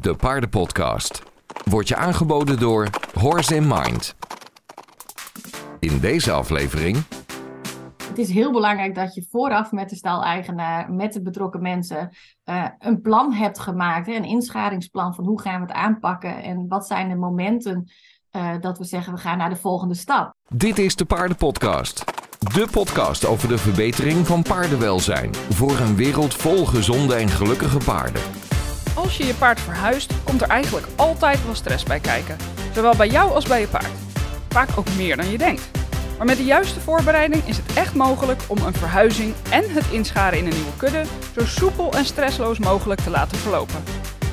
de paardenpodcast. Wordt je aangeboden door Horse in Mind. In deze aflevering Het is heel belangrijk dat je vooraf met de staleigenaar, met de betrokken mensen, eh, een plan hebt gemaakt. Hè, een inschadingsplan van hoe gaan we het aanpakken en wat zijn de momenten eh, dat we zeggen we gaan naar de volgende stap. Dit is de Paardenpodcast. De podcast over de verbetering van paardenwelzijn. Voor een wereld vol gezonde en gelukkige paarden. Als je je paard verhuist, komt er eigenlijk altijd wel stress bij kijken. Zowel bij jou als bij je paard. Vaak ook meer dan je denkt. Maar met de juiste voorbereiding is het echt mogelijk om een verhuizing en het inscharen in een nieuwe kudde zo soepel en stressloos mogelijk te laten verlopen.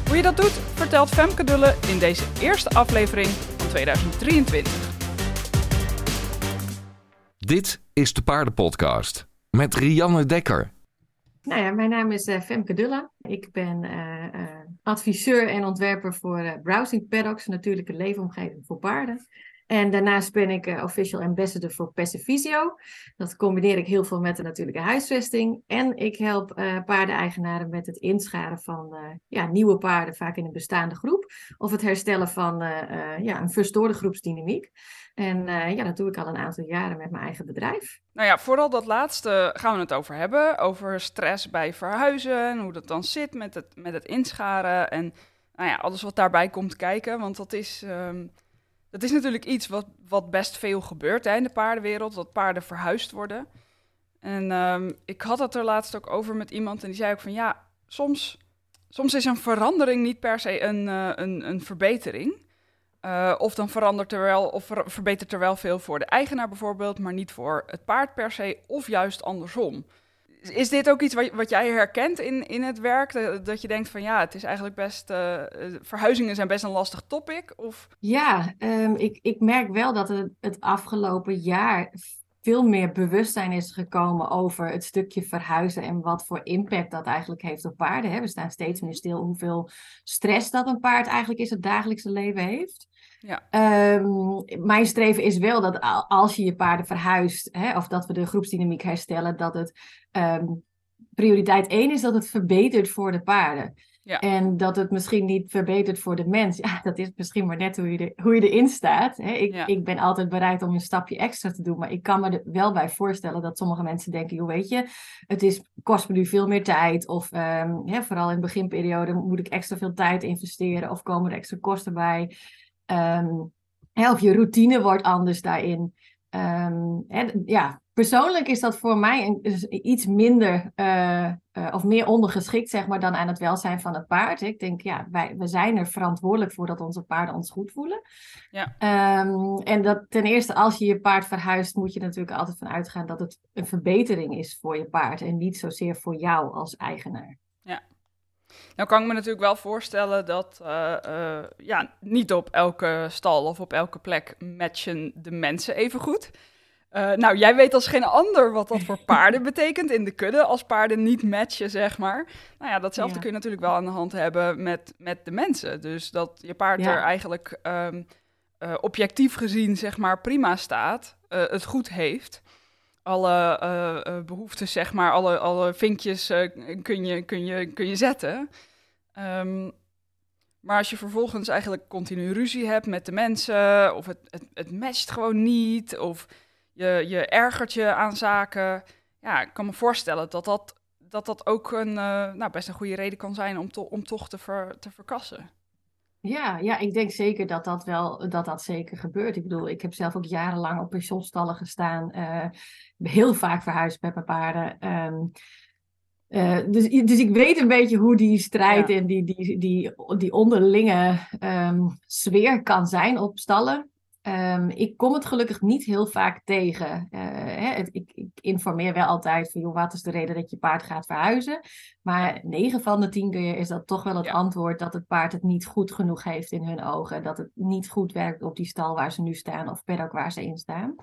Hoe je dat doet, vertelt Femke Dulle in deze eerste aflevering van 2023. Dit is de Paardenpodcast. Met Rianne Dekker. Nou ja, mijn naam is eh, Femke Dulla. Ik ben eh, eh, adviseur en ontwerper voor Browsing Paddocks, natuurlijke leefomgeving voor paarden. En daarnaast ben ik official ambassador voor Passivisio. Dat combineer ik heel veel met de natuurlijke huisvesting. En ik help eh, paardeneigenaren met het inscharen van ja, nieuwe paarden, vaak in een bestaande groep. Of het herstellen van ja, een verstoorde groepsdynamiek. En eh, ja, dat doe ik al een aantal jaren met mijn eigen bedrijf. Nou ja, vooral dat laatste gaan we het over hebben. Over stress bij verhuizen en hoe dat dan zit met het, met het inscharen. En nou ja, alles wat daarbij komt kijken. Want dat is, ehm, dat is natuurlijk iets wat, wat best veel gebeurt in de paardenwereld. Dat paarden verhuisd worden. En ehm, ik had het er laatst ook over met iemand. En die zei ook van ja, soms, soms is een verandering niet per se een, eh, een, een verbetering. Uh, of dan verandert er wel, of ver- verbetert er wel veel voor de eigenaar bijvoorbeeld, maar niet voor het paard per se, of juist andersom. Is- dit ook iets wat, wat jij herkent in, in het werk? Dat, dat je denkt van ja, het is eigenlijk best. eh, eh, verhuizingen zijn best een lastig topic. Of Ja, ehm, ik, ik merk wel dat het, het afgelopen jaar veel meer bewustzijn is gekomen over het stukje verhuizen en wat voor impact dat eigenlijk heeft op paarden. Hè. We staan steeds meer stil hoeveel stress dat een paard eigenlijk in het dagelijkse leven heeft. Ja. Ehm, mijn streven is wel dat als je je paarden verhuist, hè, of dat we de groepsdynamiek herstellen, dat het ehm, prioriteit één is dat het verbetert voor de paarden. Ja. En dat het misschien niet verbetert voor de mens. Ja, dat is misschien maar net hoe je, er, hoe je erin staat. Hè. Ik, Ja. ik ben altijd bereid om een stapje extra te doen. Maar ik kan me er wel bij voorstellen dat sommige mensen denken... joh, weet je, het is, kost me nu veel meer tijd. Of ehm, hè, vooral in de beginperiode moet ik extra veel tijd investeren. Of komen er extra kosten bij. Ehm, of je routine wordt anders daarin. Ehm, ja, persoonlijk is dat voor mij een, is iets minder eh, eh, of meer ondergeschikt zeg maar, dan aan het welzijn van het paard. Ik denk, ja, wij, we zijn er verantwoordelijk voor dat onze paarden ons goed voelen. Ja. Ehm, en dat ten eerste, als je je paard verhuist, moet je natuurlijk altijd van uitgaan dat het een verbetering is voor je paard en niet zozeer voor jou als eigenaar. Nou kan ik me natuurlijk wel voorstellen dat eh, eh, ja, niet op elke stal of op elke plek matchen de mensen even goed. Eh, nou, jij weet als geen ander wat dat voor paarden betekent in de kudde, als paarden niet matchen, zeg maar. Nou ja, datzelfde Ja. kun je natuurlijk wel aan de hand hebben met, met de mensen. Dus dat je paard Ja. er eigenlijk ehm, eh, objectief gezien, zeg maar, prima staat, het goed heeft. Alle eh, behoeftes, zeg maar, alle, alle vinkjes eh, kun, je, kun, je, kun je zetten. Ehm, maar als je vervolgens eigenlijk continu ruzie hebt met de mensen, of het, het, het matcht gewoon niet, of je, je ergert je aan zaken. Ja, ik kan me voorstellen dat dat, dat, dat ook een, nou, best een goede reden kan zijn om, om toch te, ver, te verkassen. Ja, ja, ik denk zeker dat dat wel dat dat zeker gebeurt. Ik bedoel, ik heb zelf ook jarenlang op pensionstallen gestaan. eh, heel vaak verhuisd met mijn paarden. Ehm, eh, dus, dus ik weet een beetje hoe die strijd Ja. en die, die, die, die onderlinge ehm, sfeer kan zijn op stallen. Ehm, ik kom het gelukkig niet heel vaak tegen. Eh, hè, het- ik, ik informeer wel altijd van, joh, wat is de reden dat je paard gaat verhuizen? Maar 9 van de 10 keer is dat toch wel het Ja. antwoord dat het paard het niet goed genoeg heeft in hun ogen. Dat het niet goed werkt op die stal waar ze nu staan of paddock waar ze in staan.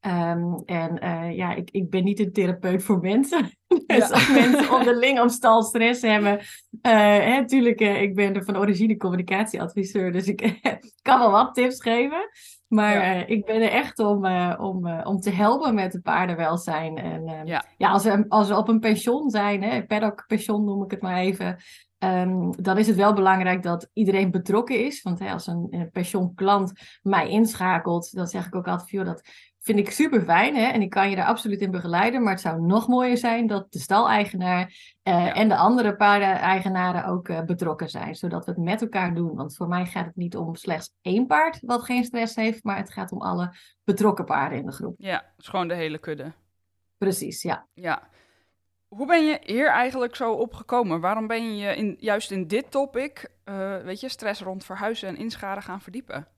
Ehm, en uh, ja, ik, ik ben niet een therapeut voor mensen. dus als mensen onderling of stal stress hebben. Natuurlijk, uh, ik ben er van origine communicatieadviseur. Dus ik kan wel wat tips geven. Maar ja. ik ben er echt om, om, om te helpen met het paardenwelzijn. En ja. ja, als, we, als we op een pension zijn, hè, paddock pension noem ik het maar even. Um, dan is het wel belangrijk dat iedereen betrokken is. Want hè, als een, een pensionklant mij inschakelt, dan zeg ik ook altijd: joh, dat vind ik super fijn. Hè? En ik kan je daar absoluut in begeleiden. Maar het zou nog mooier zijn dat de staleigenaar uh, en de andere paardeneigenaren ook uh, betrokken zijn. Zodat we het met elkaar doen. Want voor mij gaat het niet om slechts één paard wat geen stress heeft. Maar het gaat om alle betrokken paarden in de groep. Ja, het is gewoon de hele kudde. Precies, ja. Ja. Hoe ben je hier eigenlijk zo opgekomen? Waarom ben je in, juist in dit topic, uh, weet je, stress rond verhuizen en inscharen gaan verdiepen?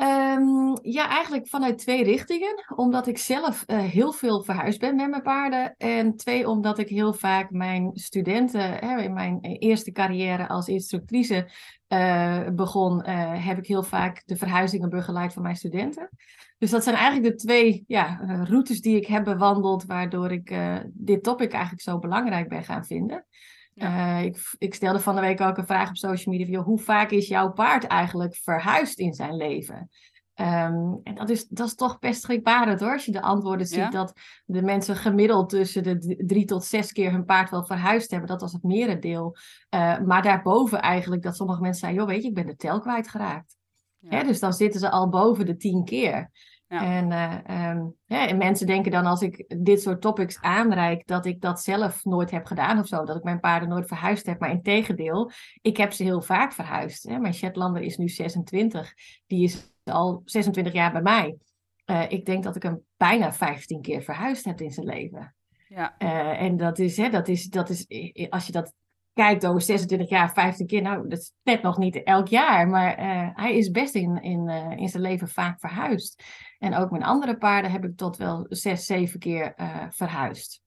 Um, ja, eigenlijk vanuit twee richtingen. Omdat ik zelf uh, heel veel verhuisd ben met mijn paarden. En twee, omdat ik heel vaak mijn studenten, hè, in mijn eerste carrière als instructrice uh, begon, heb ik heel vaak de verhuizingen begeleid van mijn studenten. Dus dat zijn eigenlijk de twee ja, routes die ik heb bewandeld, waardoor ik dit topic eigenlijk zo belangrijk ben gaan vinden. Ja. Uh, ik, ik, stelde van de week ook een vraag op social media: van, hoe vaak is jouw paard eigenlijk verhuisd in zijn leven? Um, en dat is, dat is toch best schrikbarend hoor. Als je de antwoorden ziet ja. dat de mensen gemiddeld tussen de drie tot zes keer hun paard wel verhuisd hebben. Dat was het merendeel. Uh, maar daarboven eigenlijk dat sommige mensen zeiden: joh, weet je, ik ben de tel kwijtgeraakt. Ja. Hè, dus dan zitten ze al boven de tien keer. Ja. En, uh, um, ja, en mensen denken dan als ik dit soort topics aanreik, dat ik dat zelf nooit heb gedaan of zo. Dat ik mijn paarden nooit verhuisd heb. Maar in tegendeel, ik heb ze heel vaak verhuisd. Hè. Mijn Shetlander is nu 26. Die is al 26 jaar bij mij. Uh, ik denk dat ik hem bijna 15 keer verhuisd heb in zijn leven. Ja. Uh, en dat is, hè, dat, is, dat is, als je dat kijkt over 26 jaar, 15 keer, nou, dat is net nog niet elk jaar. Maar hij is best in, in, in zijn leven vaak verhuisd. En ook mijn andere paarden heb ik tot wel zes, zeven keer uh, verhuisd.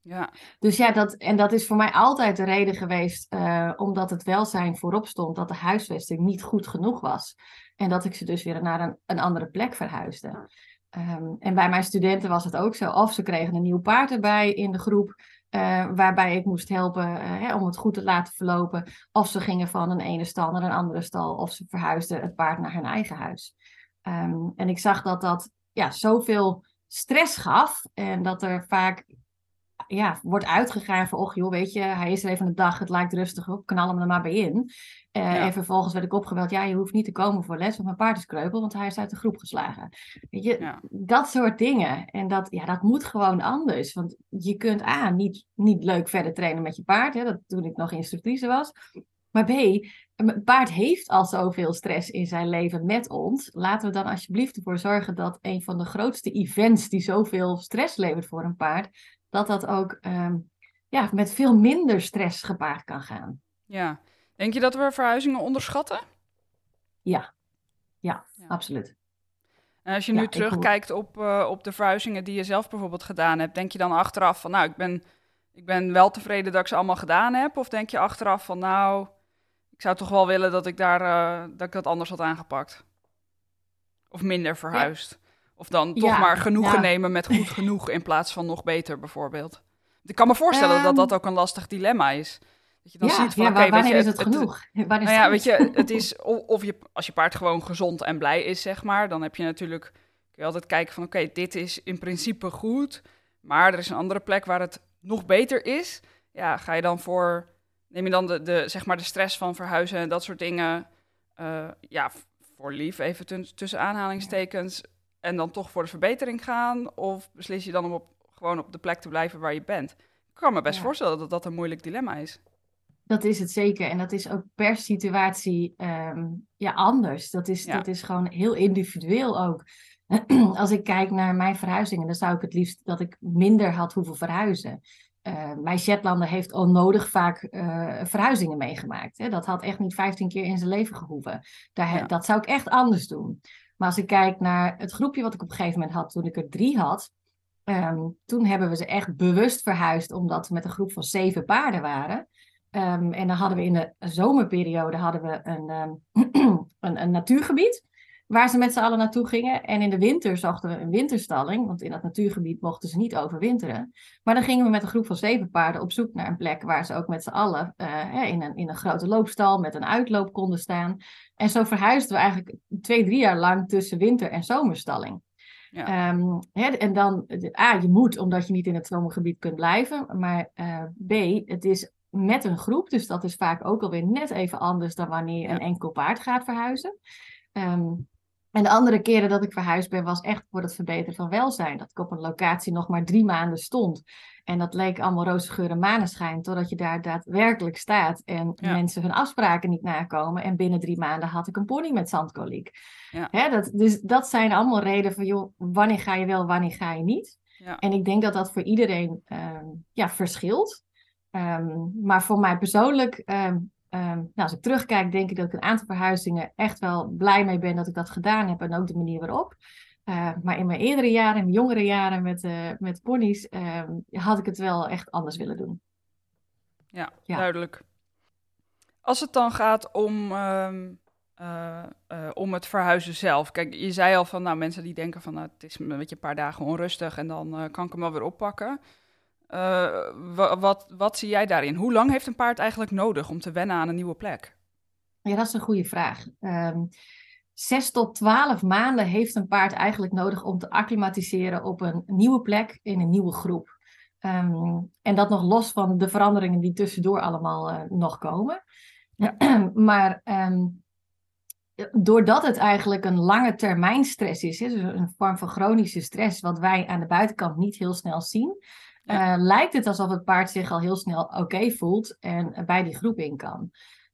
Ja. Dus ja, dat, en dat is voor mij altijd de reden geweest, uh, omdat het welzijn voorop stond, dat de huisvesting niet goed genoeg was. En dat ik ze dus weer naar een, een andere plek verhuisde. Um, en bij mijn studenten was het ook zo. Of ze kregen een nieuw paard erbij in de groep, uh, waarbij ik moest helpen uh, hè, om het goed te laten verlopen. Of ze gingen van een ene stal naar een andere stal, of ze verhuisden het paard naar hun eigen huis. Um, en ik zag dat dat ja, zoveel stress gaf en dat er vaak ja, wordt uitgegaan van, och joh, weet je, hij is er even een dag, het lijkt rustig op, knal hem er maar bij in. Uh, ja. En vervolgens werd ik opgebeld, ja, je hoeft niet te komen voor les, want mijn paard is kreupel, want hij is uit de groep geslagen. Weet je, ja. dat soort dingen. En dat, ja, dat moet gewoon anders, want je kunt A, niet, niet leuk verder trainen met je paard, hè, dat toen ik nog instructrice was. Maar B, een paard heeft al zoveel stress in zijn leven met ons. Laten we dan alsjeblieft ervoor zorgen dat een van de grootste events die zoveel stress levert voor een paard, dat dat ook um, ja, met veel minder stress gepaard kan gaan. Ja. Denk je dat we verhuizingen onderschatten? Ja, ja, ja. absoluut. En als je nu ja, terugkijkt op, uh, op de verhuizingen die je zelf bijvoorbeeld gedaan hebt, denk je dan achteraf van, nou, ik ben, ik ben wel tevreden dat ik ze allemaal gedaan heb? Of denk je achteraf van, nou, ik zou toch wel willen dat ik, daar, uh, dat, ik dat anders had aangepakt? Of minder verhuisd? Ja. Of dan toch ja, maar genoegen nemen met goed genoeg in plaats van nog beter bijvoorbeeld? Ik kan me voorstellen um, dat dat ook een lastig dilemma is. Dat je dan ja, ziet van, ja, oké, okay, weet je, is het, het genoeg? Het, nou ja, weet je, het is, of je, als je paard gewoon gezond en blij is, zeg maar, dan heb je natuurlijk, kun je altijd kijken van, oké, okay, dit is in principe goed, maar er is een andere plek waar het nog beter is. Ja, ga je dan voor, neem je dan de, de zeg maar de stress van verhuizen en dat soort dingen, uh, ja, voor lief, even tussen aanhalingstekens, en dan toch voor de verbetering gaan? Of beslis je dan om op, gewoon op de plek te blijven waar je bent? Ik kan me best ja. voorstellen dat dat een moeilijk dilemma is. Dat is het zeker. En dat is ook per situatie um, ja, anders. Dat is, ja. dat is gewoon heel individueel ook. Als ik kijk naar mijn verhuizingen, dan zou ik het liefst dat ik minder had hoeven verhuizen. Uh, mijn Shetlander heeft onnodig vaak uh, verhuizingen meegemaakt. Hè? Dat had echt niet 15 keer in zijn leven gehoeven. Daar, ja. Dat zou ik echt anders doen. Maar als ik kijk naar het groepje wat ik op een gegeven moment had toen ik er drie had. Um, toen hebben we ze echt bewust verhuisd omdat we met een groep van zeven paarden waren. Um, en dan hadden we in de zomerperiode hadden we een, um, een, een, natuurgebied. Waar ze met z'n allen naartoe gingen. En in de winter zochten we een winterstalling, want in dat natuurgebied mochten ze niet overwinteren. Maar dan gingen we met een groep van zeven paarden op zoek naar een plek waar ze ook met z'n allen uh, in, een, in een grote loopstal met een uitloop konden staan. En zo verhuisden we eigenlijk twee, drie jaar lang tussen winter- en zomerstalling. Ja. Um, hè, en dan, A, je moet omdat je niet in het zomergebied kunt blijven. Maar uh, B, het is met een groep, dus dat is vaak ook alweer net even anders dan wanneer je een enkel paard gaat verhuizen. Um, en de andere keren dat ik verhuisd ben, was echt voor het verbeteren van welzijn. Dat ik op een locatie nog maar drie maanden stond. En dat leek allemaal roze geur en maneschijn, totdat je daar daadwerkelijk staat en mensen hun afspraken niet nakomen. En binnen drie maanden had ik een pony met zandkoliek. Ja. Hè, dat, dus dat zijn allemaal redenen van, joh, wanneer ga je wel, wanneer ga je niet? Ja. En ik denk dat dat voor iedereen um, ja, verschilt. Um, maar voor mij persoonlijk Um, nou, als ik terugkijk, denk ik dat ik een aantal verhuizingen echt wel blij mee ben dat ik dat gedaan heb en ook de manier waarop. Uh, maar in mijn eerdere jaren, in mijn jongere jaren met, uh, met ponies, uh, had ik het wel echt anders willen doen. Ja, ja. duidelijk. Als het dan gaat om, um, om het verhuizen zelf. Kijk, je zei al van nou, mensen die denken van nou, het is een beetje een paar dagen onrustig en dan kan ik hem wel weer oppakken. Uh, wat, wat zie jij daarin? Hoe lang heeft een paard eigenlijk nodig om te wennen aan een nieuwe plek? Ja, dat is een goede vraag. Um, zes tot twaalf maanden heeft een paard eigenlijk nodig om te acclimatiseren op een nieuwe plek in een nieuwe groep. Um, en dat nog los van de veranderingen die tussendoor allemaal uh, nog komen. Ja. maar um, doordat het eigenlijk een lange termijn stress is, dus een vorm van chronische stress, wat wij aan de buitenkant niet heel snel zien, uh, lijkt het alsof het paard zich al heel snel oké voelt en bij die groep in kan.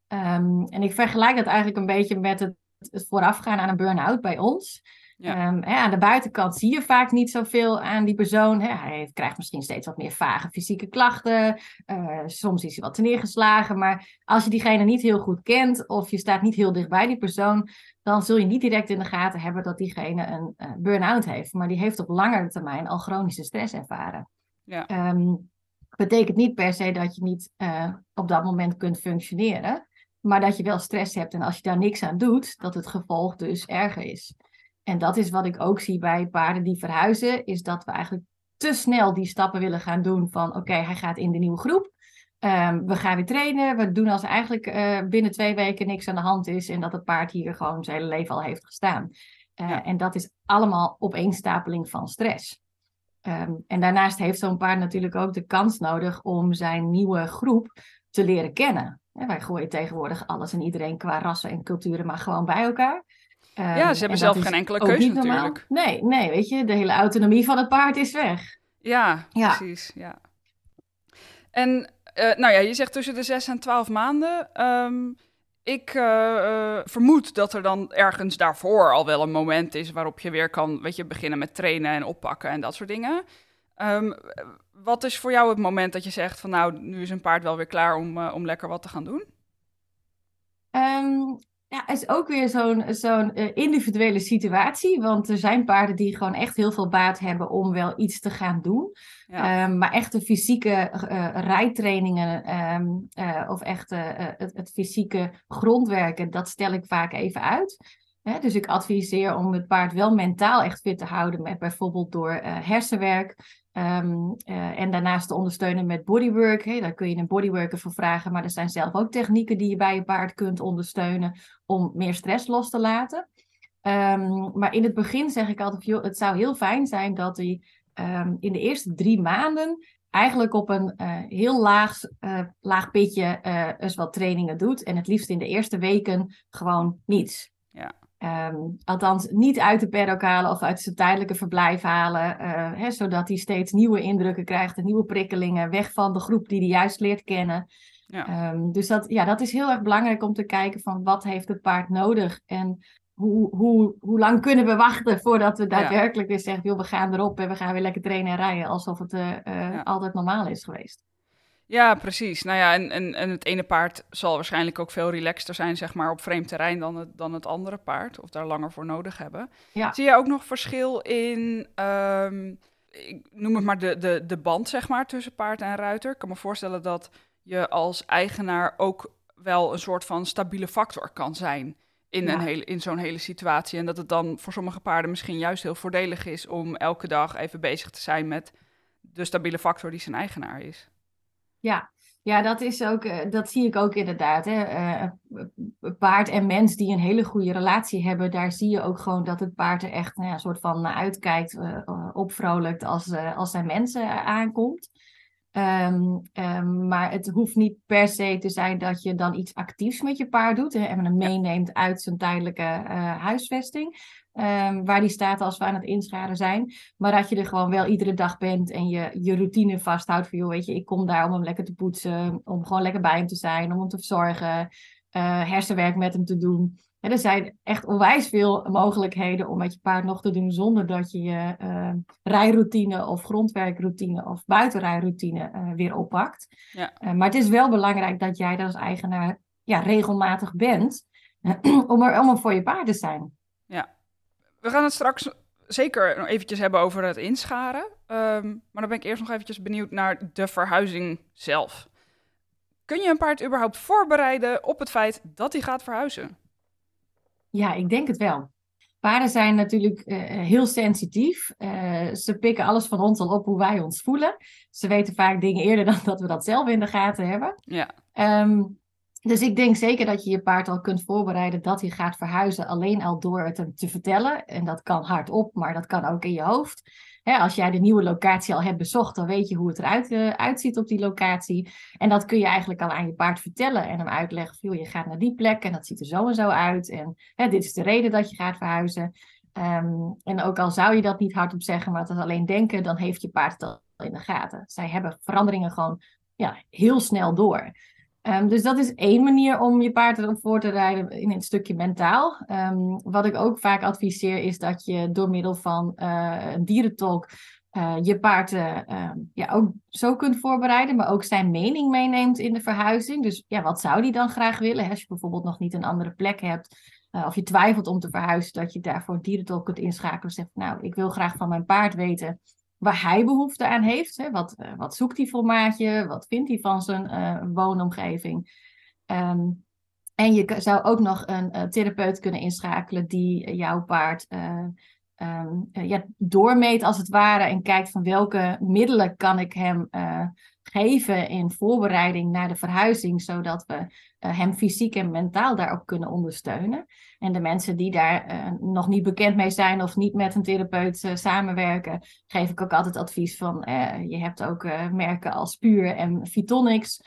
Um, en ik vergelijk dat eigenlijk een beetje met het, het voorafgaan aan een burn-out bij ons. Ja. Um, hè, aan de buitenkant zie je vaak niet zoveel aan die persoon. Hè. Hij krijgt misschien steeds wat meer vage fysieke klachten. Uh, soms is hij wat neergeslagen. Maar als je diegene niet heel goed kent of je staat niet heel dicht bij die persoon, dan zul je niet direct in de gaten hebben dat diegene een uh, burn-out heeft. Maar die heeft op langere termijn al chronische stress ervaren. Ja. Um, betekent niet per se dat je niet uh, op dat moment kunt functioneren, maar dat je wel stress hebt en als je daar niks aan doet, dat het gevolg dus erger is. En dat is wat ik ook zie bij paarden die verhuizen, is dat we eigenlijk te snel die stappen willen gaan doen van oké, hij gaat in de nieuwe groep. Um, we gaan weer trainen. We doen als eigenlijk uh, binnen twee weken niks aan de hand is en dat het paard hier gewoon zijn hele leven al heeft gestaan. Uh, ja. En dat is allemaal opeenstapeling van stress. Um, en daarnaast heeft zo'n paard natuurlijk ook de kans nodig om zijn nieuwe groep te leren kennen. Ja, wij gooien tegenwoordig alles en iedereen qua rassen en culturen maar gewoon bij elkaar. Um, ja, ze hebben zelf geen enkele keuze natuurlijk. Nee, nee, weet je, de hele autonomie van het paard is weg. Ja, ja. precies. Ja. En uh, nou ja, je zegt tussen de 6 en 12 maanden. Um, ik uh, vermoed dat er dan ergens daarvoor al wel een moment is waarop je weer kan weet je, beginnen met trainen en oppakken en dat soort dingen. Um, wat is voor jou het moment dat je zegt van nou, nu is een paard wel weer klaar om, uh, om lekker wat te gaan doen? Um, ja, het is ook weer zo'n zo'n uh, individuele situatie. Want er zijn paarden die gewoon echt heel veel baat hebben om wel iets te gaan doen. Ja. Um, maar echte fysieke uh, rijtrainingen um, uh, of echt het, het, fysieke grondwerken, dat stel ik vaak even uit. Hè, dus ik adviseer om het paard wel mentaal echt fit te houden, met bijvoorbeeld door hersenwerk. Um, uh, en daarnaast te ondersteunen met bodywork. Daar kun je een bodyworker voor vragen. Maar er zijn zelf ook technieken die je bij je paard kunt ondersteunen om meer stress los te laten. Um, maar in het begin zeg ik altijd, het zou heel fijn zijn dat hij um, in de eerste drie maanden eigenlijk op een uh, heel laag, uh, laag pitje eens wat trainingen doet. En het liefst in de eerste weken gewoon niets. Ja. Um, althans, niet uit de paddock halen of uit zijn tijdelijke verblijf halen. Uh, hè, zodat hij steeds nieuwe indrukken krijgt en nieuwe prikkelingen. Weg van de groep die hij juist leert kennen. Ja. Um, dus dat, ja, dat is heel erg belangrijk om te kijken van wat heeft het paard nodig. En hoe, hoe, hoe lang kunnen we wachten voordat we daadwerkelijk ja. weer zeggen... Joh, we gaan erop en we gaan weer lekker trainen en rijden. Alsof het uh, uh, ja. altijd normaal is geweest. Ja, precies. Nou ja, en, en, en het ene paard zal waarschijnlijk ook veel relaxter zijn, zeg maar, op vreemd terrein dan het, dan het andere paard. Of daar langer voor nodig hebben. Ja. Zie je ook nog verschil in, um, ik noem het maar de, de, de band, zeg maar, tussen paard en ruiter? Ik kan me voorstellen dat je als eigenaar ook wel een soort van stabiele factor kan zijn in, Ja. een hele, in zo'n hele situatie. En dat het dan voor sommige paarden misschien juist heel voordelig is om elke dag even bezig te zijn met de stabiele factor die zijn eigenaar is. Ja, ja dat, is ook, eh, dat zie ik ook inderdaad. Hè. Eh, eh, paard en mens die een hele goede relatie hebben, daar zie je ook gewoon dat het paard er echt nou ja, een soort van uitkijkt, opvrolijkt als, als zijn mensen aankomt. Ehm, ehm, maar het hoeft niet per se te zijn dat je dan iets actiefs met je paard doet hè, en hem meeneemt uit zijn tijdelijke eh, huisvesting. ehm, waar die staat als we aan het inscharen zijn. Maar dat je er gewoon wel iedere dag bent en je je routine vasthoudt. Van, joh, weet je, ik kom daar om hem lekker te poetsen. Om gewoon lekker bij hem te zijn. Om hem te verzorgen. eh, hersenwerk met hem te doen. En er zijn echt onwijs veel mogelijkheden om met je paard nog te doen. Zonder dat je je eh, rijroutine of grondwerkroutine of buitenrijroutine eh, weer oppakt. Ja. Eh, maar het is wel belangrijk dat jij daar als eigenaar ja, regelmatig bent. om, er, om er voor je paard te zijn. We gaan het straks zeker nog eventjes hebben over het inscharen. Ehm, maar dan ben ik eerst nog eventjes benieuwd naar de verhuizing zelf. Kun je een paard überhaupt voorbereiden op het feit dat hij gaat verhuizen? Ja, ik denk het wel. Paarden zijn natuurlijk eh, heel sensitief. Eh, ze pikken alles van ons al op hoe wij ons voelen. Ze weten vaak dingen eerder dan dat we dat zelf in de gaten hebben. Ja, Ehm, dus ik denk zeker dat je je paard al kunt voorbereiden dat hij gaat verhuizen. Alleen al door het hem te vertellen. En dat kan hardop, maar dat kan ook in je hoofd. Hè, als jij de nieuwe locatie al hebt bezocht, dan weet je hoe het eruit eh, uitziet op die locatie. En dat kun je eigenlijk al aan je paard vertellen en hem uitleggen. Joh, je gaat naar die plek en dat ziet er zo en zo uit. En hè, dit is de reden dat je gaat verhuizen. Ehm, en ook al zou je dat niet hardop zeggen, maar is alleen denken, dan heeft je paard het al in de gaten. Zij hebben veranderingen gewoon ja, heel snel door. Ehm, dus dat is één manier om je paard erop voor te rijden in het stukje mentaal. Ehm, wat ik ook vaak adviseer is dat je door middel van eh, een dierentolk eh, je paard eh, ehm, ja, ook zo kunt voorbereiden, maar ook zijn mening meeneemt in de verhuizing. Dus ja, wat zou die dan graag willen? hè? Als je bijvoorbeeld nog niet een andere plek hebt, of je twijfelt om te verhuizen, dat je daarvoor een dierentolk kunt inschakelen. En zegt, nou, ik wil graag van mijn paard weten waar hij behoefte aan heeft. Hè? Wat, eh, wat zoekt hij voor maatje? Wat vindt hij van zijn eh, woonomgeving? Ehm, en je zou ook nog een eh, therapeut kunnen inschakelen die jouw paard eh, ehm, eh, ja, doormeet als het ware en kijkt van welke middelen kan ik hem geven in voorbereiding naar de verhuizing, zodat we eh, hem fysiek en mentaal daarop kunnen ondersteunen. En de mensen die daar eh, nog niet bekend mee zijn of niet met een therapeut eh, samenwerken, geef ik ook altijd advies van, je hebt ook merken als Puur en Vitonics,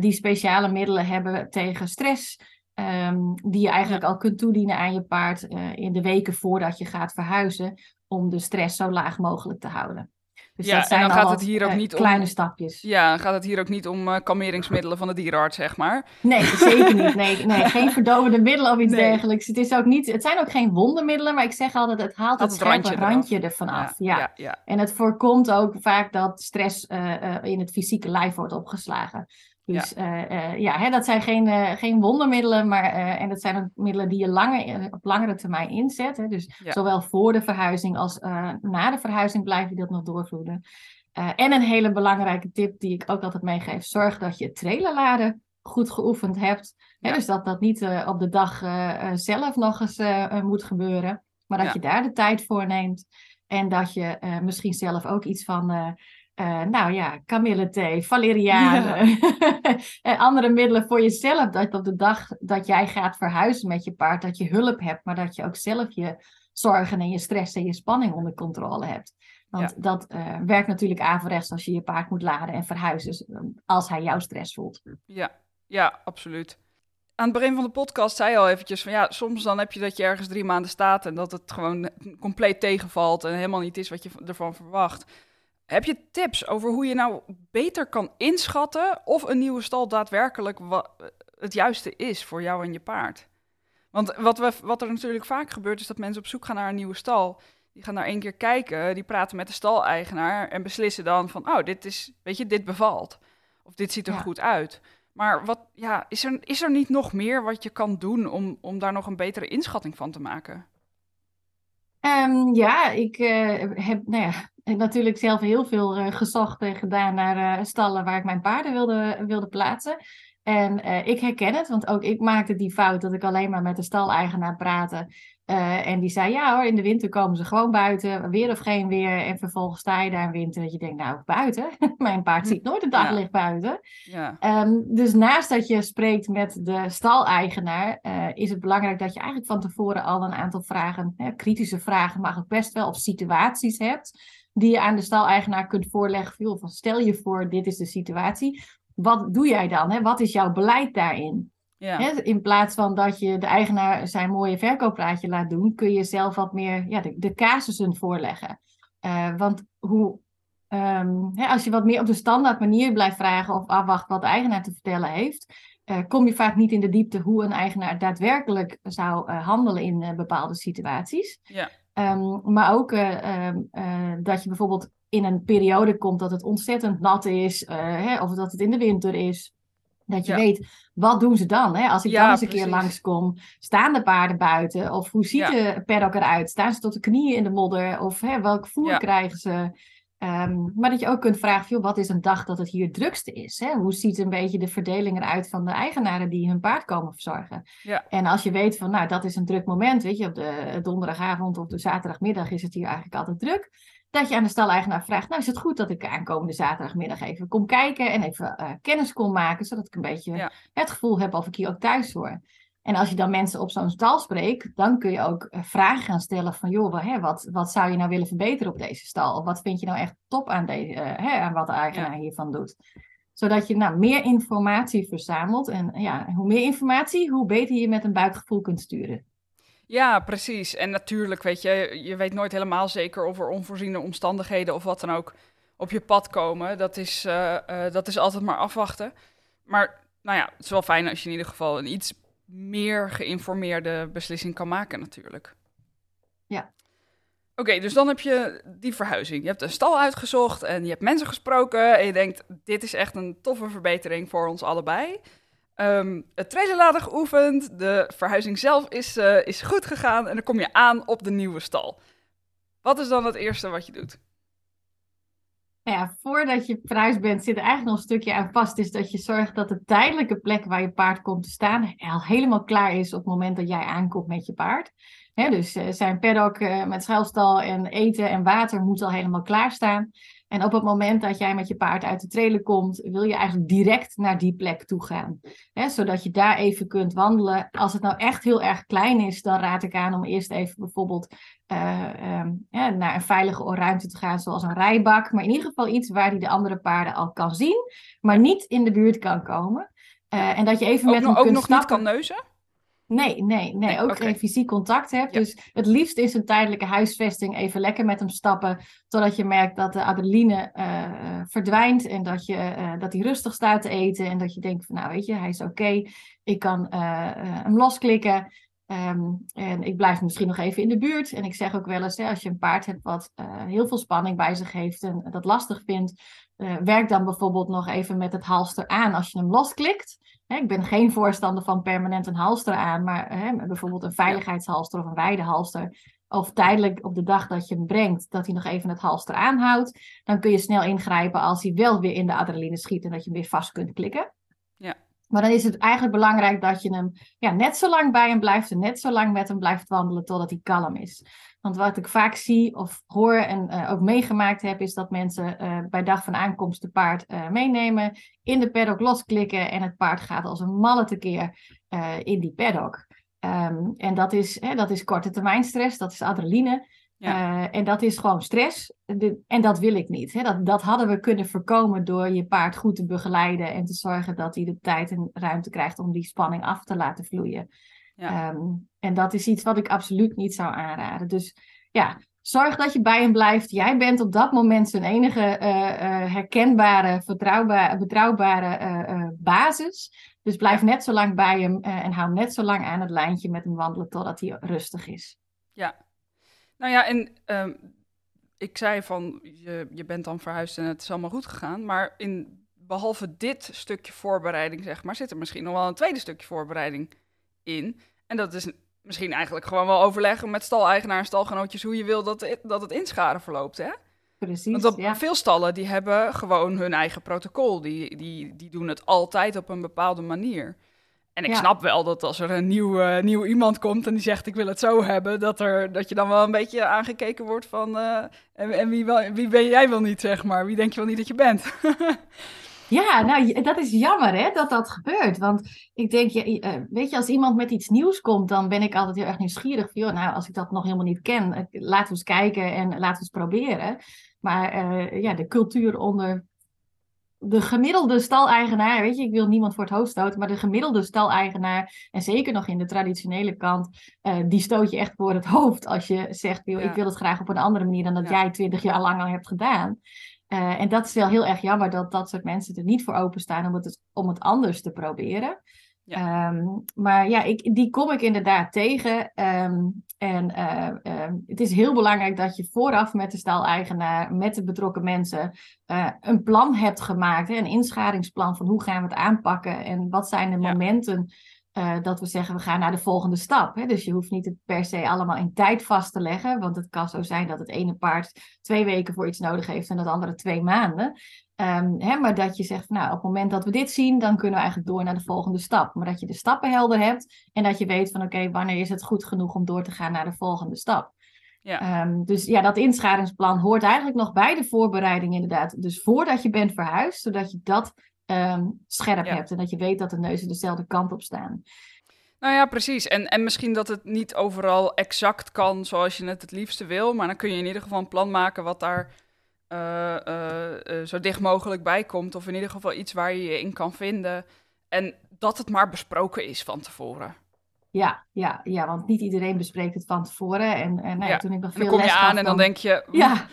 die speciale middelen hebben tegen stress, ehm, die je eigenlijk al kunt toedienen aan je paard in de weken voordat je gaat verhuizen, om de stress zo laag mogelijk te houden. Dus Ja, dat en zijn dan al gaat het hier ook eh, niet om- kleine stapjes. ja dan gaat het hier ook niet om eh, kalmeringsmiddelen van de dierenarts, zeg maar. Nee, zeker niet. Nee, nee, geen verdovende middelen of iets Nee. dergelijks. Het, is ook niet, het zijn ook geen wondermiddelen, maar ik zeg altijd, het haalt het het randje ervan af. Ja. ja, ja. En het voorkomt ook vaak dat stress eh, in het fysieke lijf wordt opgeslagen. Dus ja, ja hè, dat zijn geen, eh, geen wondermiddelen, maar eh, en dat zijn ook middelen die je eh, op langere termijn inzet. Hè. Dus Ja. zowel voor de verhuizing als eh, na de verhuizing blijf je dat nog doorvloeden. Eh, en een hele belangrijke tip die ik ook altijd meegeef: zorg dat je trailerladen goed geoefend hebt. Hè, Ja. dus dat dat niet eh, op de dag eh, eh, zelf nog eens eh, eh, moet gebeuren, maar dat je daar de tijd voor neemt. En dat je eh, misschien zelf ook iets van, eh, nou ja, kamillethee, valeriaan, Ja. en andere middelen voor jezelf. Dat op de dag dat jij gaat verhuizen met je paard, dat je hulp hebt, maar dat je ook zelf je zorgen en je stress en je spanning onder controle hebt. Want dat eh, werkt natuurlijk averechts als je je paard moet laden en verhuizen, eh, als hij jouw stress voelt. Ja, ja, absoluut. Aan het begin van de podcast zei je al eventjes van ja, soms dan heb je dat je ergens drie maanden staat en dat het gewoon compleet tegenvalt en helemaal niet is wat je ervan verwacht. Heb je tips over hoe je nou beter kan inschatten of een nieuwe stal daadwerkelijk het juiste is voor jou en je paard? Want wat, we, wat er natuurlijk vaak gebeurt is dat mensen op zoek gaan naar een nieuwe stal. Die gaan daar één keer kijken, die praten met de staleigenaar en beslissen dan van, oh, dit is, weet je, dit bevalt. Of dit ziet er Ja. goed uit. Maar wat, ja, is, er, is er niet nog meer wat je kan doen om, om daar nog een betere inschatting van te maken? Ehm, ja, ik eh, heb nou ja, natuurlijk zelf heel veel eh, gezocht en gedaan naar eh, stallen waar ik mijn paarden wilde, wilde plaatsen. En uh, ik herken het, want ook ik maakte die fout dat ik alleen maar met de staleigenaar praatte. Uh, en die zei, ja hoor, in de winter komen ze gewoon buiten, weer of geen weer. En vervolgens sta je daar in winter dat je denkt, nou, buiten? Mijn paard ziet nooit het daglicht ja. buiten. Ja. Um, dus naast dat je spreekt met de staleigenaar, uh, is het belangrijk dat je eigenlijk van tevoren al een aantal vragen, hè, kritische vragen, mag ook best wel, of situaties hebt, die je aan de staleigenaar kunt voorleggen. Van, stel je voor, dit is de situatie. Wat doe jij dan? Hè? Wat is jouw beleid daarin? Ja. Hè, in plaats van dat je de eigenaar zijn mooie verkooppraatje laat doen, kun je zelf wat meer ja, de, de casussen voorleggen. Uh, want hoe, um, hè, als je wat meer op de standaard manier blijft vragen of afwacht wat de eigenaar te vertellen heeft, uh, kom je vaak niet in de diepte hoe een eigenaar daadwerkelijk zou uh, handelen in bepaalde situaties. Ja. Um, maar ook um, dat je bijvoorbeeld in een periode komt dat het ontzettend nat is, hè, of dat het in de winter is. Dat je weet, wat doen ze dan? Hè? Als ik ja, dan eens een precies. keer langskom, staan de paarden buiten? Of hoe ziet ja. de paddock eruit? Staan ze tot de knieën in de modder? Of hè, welk voer krijgen ze? Um, maar dat je ook kunt vragen, joh, wat is een dag dat het hier het drukste is? Hè? Hoe ziet een beetje de verdeling eruit van de eigenaren die hun paard komen verzorgen? Ja. En als je weet van, nou, dat is een druk moment, weet je, op de donderdagavond of de zaterdagmiddag is het hier eigenlijk altijd druk dat je aan de staleigenaar vraagt, nou is het goed dat ik aankomende zaterdagmiddag even kom kijken en even uh, kennis kon maken, zodat ik een beetje ja. het gevoel heb of ik hier ook thuis hoor. En als je dan mensen op zo'n stal spreekt, dan kun je ook uh, vragen gaan stellen van, joh, hè, wat, wat zou je nou willen verbeteren op deze stal? Of wat vind je nou echt top aan, deze, uh, hè, aan wat de eigenaar ja. hiervan doet? Zodat je nou, meer informatie verzamelt. En ja, hoe meer informatie, hoe beter je met een buikgevoel kunt sturen. Ja, precies. En natuurlijk, weet je, je weet nooit helemaal zeker of er onvoorziene omstandigheden of wat dan ook op je pad komen. Dat is, uh, uh, dat is altijd maar afwachten. Maar nou ja, het is wel fijn als je in ieder geval een iets meer geïnformeerde beslissing kan maken, natuurlijk. Ja. Oké, okay, dus dan heb je die verhuizing. Je hebt een stal uitgezocht en je hebt mensen gesproken. En je denkt, dit is echt een toffe verbetering voor ons allebei. Um, het trailerladen geoefend, de verhuizing zelf is, uh, is goed gegaan en dan kom je aan op de nieuwe stal. Wat is dan het eerste wat je doet? Nou ja, voordat je verhuisd bent, zit er eigenlijk nog een stukje aan vast. Is dat je zorgt dat de tijdelijke plek waar je paard komt te staan al helemaal klaar is op het moment dat jij aankomt met je paard. He, dus uh, zijn paddock uh, met schuilstal en eten en water moet al helemaal klaar staan. En op het moment dat jij met je paard uit de trailer komt, wil je eigenlijk direct naar die plek toe gaan. Hè, zodat je daar even kunt wandelen. Als het nou echt heel erg klein is, dan raad ik aan om eerst even bijvoorbeeld uh, um, ja, naar een veilige ruimte te gaan, zoals een rijbak. Maar in ieder geval iets waar hij de andere paarden al kan zien, maar niet in de buurt kan komen. Uh, en dat je even ook met nog, hem ook kunt nog stappen. niet kan neuzen? Nee, nee, nee, ook geen fysiek contact hebt. Ja. Dus het liefst is een tijdelijke huisvesting even lekker met hem stappen, totdat je merkt dat de adrenaline eh, verdwijnt en dat, je, eh, dat hij rustig staat te eten en dat je denkt van nou weet je, hij is oké, ik kan eh, hem losklikken. Ehm, en ik blijf misschien nog even in de buurt. En ik zeg ook wel eens, hè, als je een paard hebt wat heel veel spanning bij zich heeft en dat lastig vindt, werk dan bijvoorbeeld nog even met het halster aan als je hem losklikt. Hè, ik ben geen voorstander van permanent een halster aan, maar hè, bijvoorbeeld een veiligheidshalster of een weidehalster. Of tijdelijk op de dag dat je hem brengt, dat hij nog even het halster aanhoudt. Dan kun je snel ingrijpen als hij wel weer in de adrenaline schiet en dat je hem weer vast kunt klikken. Ja. Maar dan is het eigenlijk belangrijk dat je hem ja, net zo lang bij hem blijft en net zo lang met hem blijft wandelen totdat hij kalm is. Want wat ik vaak zie of hoor en uh, ook meegemaakt heb, is dat mensen uh, bij dag van aankomst de paard uh, meenemen, in de paddock losklikken en het paard gaat als een malle tekeer in die paddock. Um, en dat is, hè, dat is korte termijn stress, dat is adrenaline. Ja. En dat is gewoon stress. De, en dat wil ik niet. Hè. Dat, dat hadden we kunnen voorkomen door je paard goed te begeleiden en te zorgen dat hij de tijd en ruimte krijgt om die spanning af te laten vloeien. Ja. Um, en dat is iets wat ik absoluut niet zou aanraden. Dus ja, zorg dat je bij hem blijft. Jij bent op dat moment zijn enige uh, uh, herkenbare, vertrouwbare, betrouwbare uh, basis. Dus blijf net zo lang bij hem en hou net zo lang aan het lijntje met hem wandelen totdat hij rustig is. Ja, nou ja, en um, ik zei van, je, je bent dan verhuisd en het is allemaal goed gegaan. Maar in, behalve dit stukje voorbereiding, zeg maar, zit er misschien nog wel een tweede stukje voorbereiding in. En dat is misschien eigenlijk gewoon wel overleggen met staleigenaar en stalgenootjes hoe je wil dat, het, dat het inscharen verloopt, hè? Precies, Want op ja. veel stallen die hebben gewoon hun eigen protocol. Die, die, die doen het altijd op een bepaalde manier. En ik Ja. snap wel dat als er een nieuw, nieuw iemand komt en die zegt ik wil het zo hebben, dat, er, dat je dan wel een beetje aangekeken wordt van eh, en, en wie, wel, wie ben jij wel niet, zeg maar. Wie denk je wel niet dat je bent? Ja, nou, dat is jammer hè, dat dat gebeurt. Want ik denk, je, eh, weet je, als iemand met iets nieuws komt, dan ben ik altijd heel erg nieuwsgierig. Van, joh, nou, als ik dat nog helemaal niet ken, eh, laten we eens kijken en laten we eens proberen. Maar eh, ja, de cultuur onder de gemiddelde staleigenaar, weet je, ik wil niemand voor het hoofd stoten, maar de gemiddelde staleigenaar, en zeker nog in de traditionele kant, die stoot je echt voor het hoofd als je zegt, joh, Ja. ik wil het graag op een andere manier dan dat Ja. jij twintig jaar lang al hebt gedaan. Eh, en dat is wel heel erg jammer dat dat soort mensen er niet voor openstaan om het, om het anders te proberen. Ehm, maar ja, ik, die kom ik inderdaad tegen. Ehm, en eh, ehm, het is heel belangrijk dat je vooraf met de staleigenaar, met de betrokken mensen, eh, een plan hebt gemaakt. Hè, een inschadingsplan van hoe gaan we het aanpakken en wat zijn de Ja. momenten eh, dat we zeggen we gaan naar de volgende stap. Hè? Dus je hoeft niet het per se allemaal in tijd vast te leggen, want het kan zo zijn dat het ene paard twee weken voor iets nodig heeft en het andere twee maanden. Ehm, hè, maar dat je zegt, nou, op het moment dat we dit zien, dan kunnen we eigenlijk door naar de volgende stap. Maar dat je de stappen helder hebt en dat je weet van, oké, wanneer is het goed genoeg om door te gaan naar de volgende stap. Ja. Ehm, dus ja, dat inschadingsplan hoort eigenlijk nog bij de voorbereiding inderdaad. Dus voordat je bent verhuisd, zodat je dat ehm, scherp Ja. hebt en dat je weet dat de neuzen dezelfde kant op staan. Nou ja, precies. En, en misschien dat het niet overal exact kan zoals je het het liefste wil, maar dan kun je in ieder geval een plan maken wat daar eh, eh, eh, zo dicht mogelijk bij komt. Of in ieder geval iets waar je je in kan vinden. En dat het maar besproken is van tevoren. Ja, ja, ja, want niet iedereen bespreekt het van tevoren. En, en nou ja, toen ik nog En dan veel kom je les aan gaf, en dan denk je... Ja,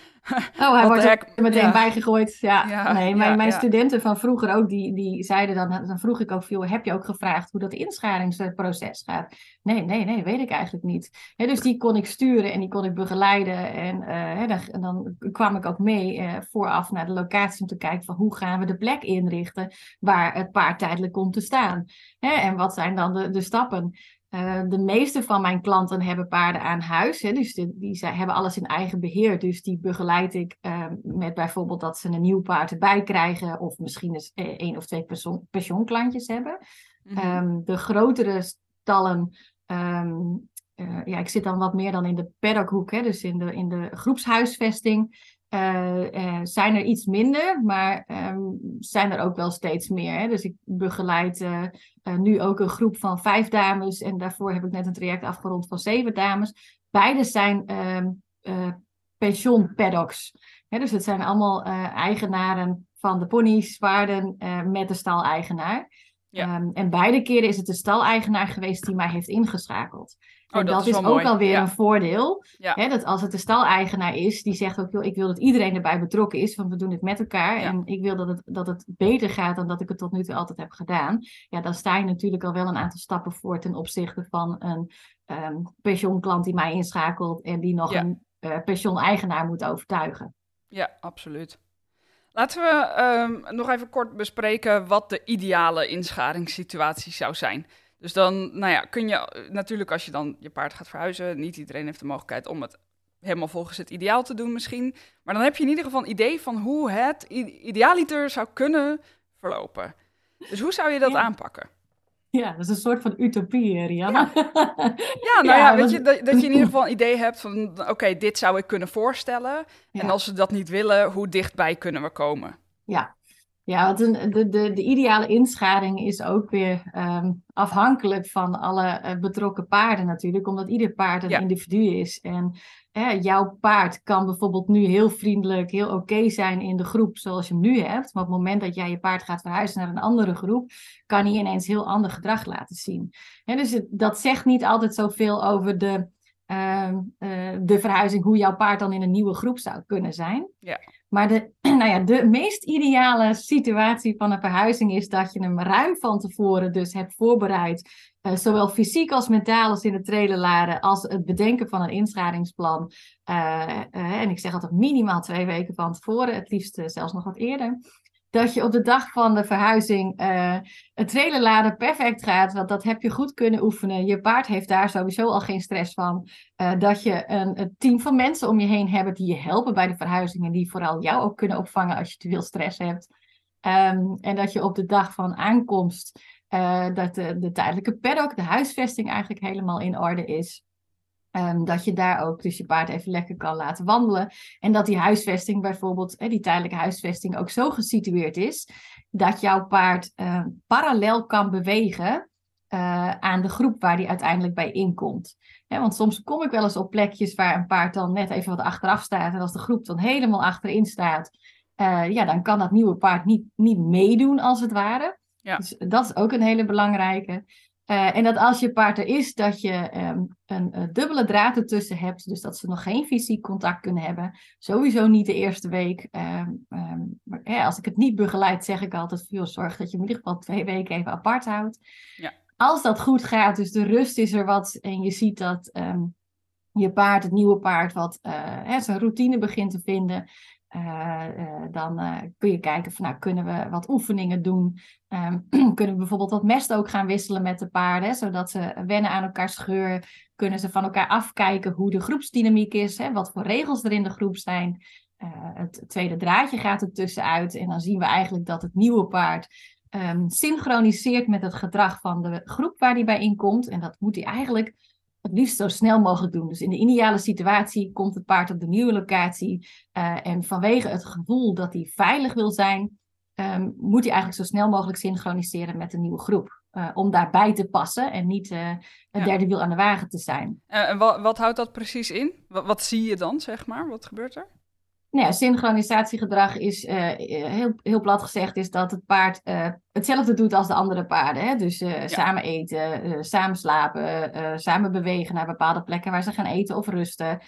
oh, hij wordt er meteen ja. bijgegooid. Ja, Ja, nee, mijn, ja, mijn studenten van vroeger ook, die, die zeiden dan, dan vroeg ik ook veel, heb je ook gevraagd hoe dat inscharingsproces gaat? Nee, nee, nee, weet ik eigenlijk niet. Dus die kon ik sturen en die kon ik begeleiden. En eh, dan, en dan kwam ik ook mee eh, vooraf naar de locatie om te kijken van hoe gaan we de plek inrichten waar het paard tijdelijk komt te staan. En wat zijn dan de, de stappen? Eh, de meeste van mijn klanten hebben paarden aan huis. Hè, dus die, die zij hebben alles in eigen beheer. Dus die begeleid ik eh, met bijvoorbeeld dat ze een nieuw paard erbij krijgen. Of misschien eens eh, één of twee pensioenklantjes hebben. Mhm. Ehm, de grotere stallen. ehm, eh, ja, ik zit dan wat meer dan in de paddockhoek. Hè, dus in de, in de groepshuisvesting. Eh, eh, zijn er iets minder, maar ehm, zijn er ook wel steeds meer. Hè? Dus ik begeleid eh, nu ook een groep van vijf dames. En daarvoor heb ik net een traject afgerond van zeven dames. Beide zijn ehm eh, pensioenpaddocks. Dus het zijn allemaal eigenaren van de ponies, paarden eh, met de staleigenaar. Ja. Ehm, en beide keren is het de staleigenaar geweest die mij heeft ingeschakeld. Oh, en dat dat, is ook mooi. alweer Ja. een voordeel. Ja. Hè, dat als het de staleigenaar is, die zegt ook, joh, ik wil dat iedereen erbij betrokken is, want we doen het met elkaar. Ja. En ik wil dat het, dat het beter gaat dan dat ik het tot nu toe altijd heb gedaan. Ja, dan sta je natuurlijk al wel een aantal stappen voor ten opzichte van een ehm pensioenklant die mij inschakelt en die nog een eh pensioeneigenaar moet overtuigen. Ja, absoluut. Laten we ehm, nog even kort bespreken wat de ideale inschadingssituatie zou zijn. Dus dan, nou ja, kun je eh, natuurlijk als je dan je paard gaat verhuizen, niet iedereen heeft de mogelijkheid om het helemaal volgens het ideaal te doen misschien. Maar dan heb je in ieder geval een idee van hoe het idealiter zou kunnen verlopen. Dus hoe zou je dat Ja. aanpakken? Ja, dat is een soort van utopie, eh, Rianne. Ja, nou ja, weet je, dat, dat je in ieder geval een idee hebt van, oké, dit zou ik kunnen voorstellen. En Ja. als we dat niet willen, hoe dichtbij kunnen we komen? Ja, ja want een, de, de, de ideale inschading is ook weer ehm, afhankelijk van alle eh, betrokken paarden natuurlijk, omdat ieder paard een Ja. individu is. En eh, jouw paard kan bijvoorbeeld nu heel vriendelijk, heel oké zijn in de groep zoals je hem nu hebt, maar op het moment dat jij je paard gaat verhuizen naar een andere groep, kan hij ineens heel ander gedrag laten zien. Dus het- dat zegt niet altijd zoveel over de, de verhuizing, hoe jouw paard dan in een nieuwe groep zou kunnen zijn. Ja. Maar de, nou ja, de meest ideale situatie van een verhuizing is dat je hem ruim van tevoren dus hebt voorbereid. eh, zowel fysiek als mentaal als in het trailerladen, als het bedenken van een inschadingsplan. Eh, eh, en ik zeg altijd minimaal twee weken van tevoren, het liefst eh, zelfs nog wat eerder. Dat je op de dag van de verhuizing uh, het trailerladen perfect gaat. Want dat heb je goed kunnen oefenen. Je paard heeft daar sowieso al geen stress van. Uh, dat je een, een, team van mensen om je heen hebt die je helpen bij de verhuizing. En die vooral jou ook kunnen opvangen als je te veel stress hebt. Um, en dat je op de dag van aankomst, uh, dat de, de tijdelijke paddock, de huisvesting eigenlijk helemaal in orde is. Um, dat je daar ook dus je paard even lekker kan laten wandelen. En dat die huisvesting bijvoorbeeld, die tijdelijke huisvesting ook zo gesitueerd is. Dat jouw paard uh, parallel kan bewegen uh, aan de groep waar die uiteindelijk bij inkomt. Want soms kom ik wel eens op plekjes waar een paard dan net even wat achteraf staat. En als de groep dan helemaal achterin staat, uh, ja, dan kan dat nieuwe paard niet, niet meedoen als het ware. Ja. Dus dat is ook een hele belangrijke. Uh, en dat als je paard er is, dat je um, een, een, dubbele draad ertussen hebt. Dus dat ze nog geen fysiek contact kunnen hebben. Sowieso niet de eerste week. Um, um, maar, hè, als ik het niet begeleid, zeg ik altijd: veel zorg dat je in ieder geval twee weken even apart houdt. Ja. Als dat goed gaat, dus de rust is er wat. En je ziet dat je paard, het nieuwe paard, wat uh, hè, zijn routine begint te vinden. Uh, uh, dan uh, kun je kijken van nou kunnen we wat oefeningen doen. Um, kunnen we bijvoorbeeld wat mest ook gaan wisselen met de paarden, zodat ze wennen aan elkaars geur. Kunnen ze van elkaar afkijken hoe de groepsdynamiek is, hè, wat voor regels er in de groep zijn. het tweede draadje gaat er tussenuit en dan zien we eigenlijk dat het nieuwe paard um, synchroniseert met het gedrag van de groep waar die bij inkomt. En dat moet hij eigenlijk het liefst zo snel mogelijk doen. Dus in de ideale situatie komt het paard op de nieuwe locatie. Uh, en vanwege het gevoel dat hij veilig wil zijn, um, moet hij eigenlijk zo snel mogelijk synchroniseren met de nieuwe groep. Uh, om daarbij te passen en niet uh, het ja. derde wiel aan de wagen te zijn. en wat, wat, houdt dat precies in? Wat, wat zie je dan, zeg maar? Wat gebeurt er? Nou ja, synchronisatiegedrag is uh, heel, heel plat gezegd, is dat het paard uh, hetzelfde doet als de andere paarden. Hè? Dus uh, ja. samen eten, samen slapen, samen bewegen naar bepaalde plekken waar ze gaan eten of rusten.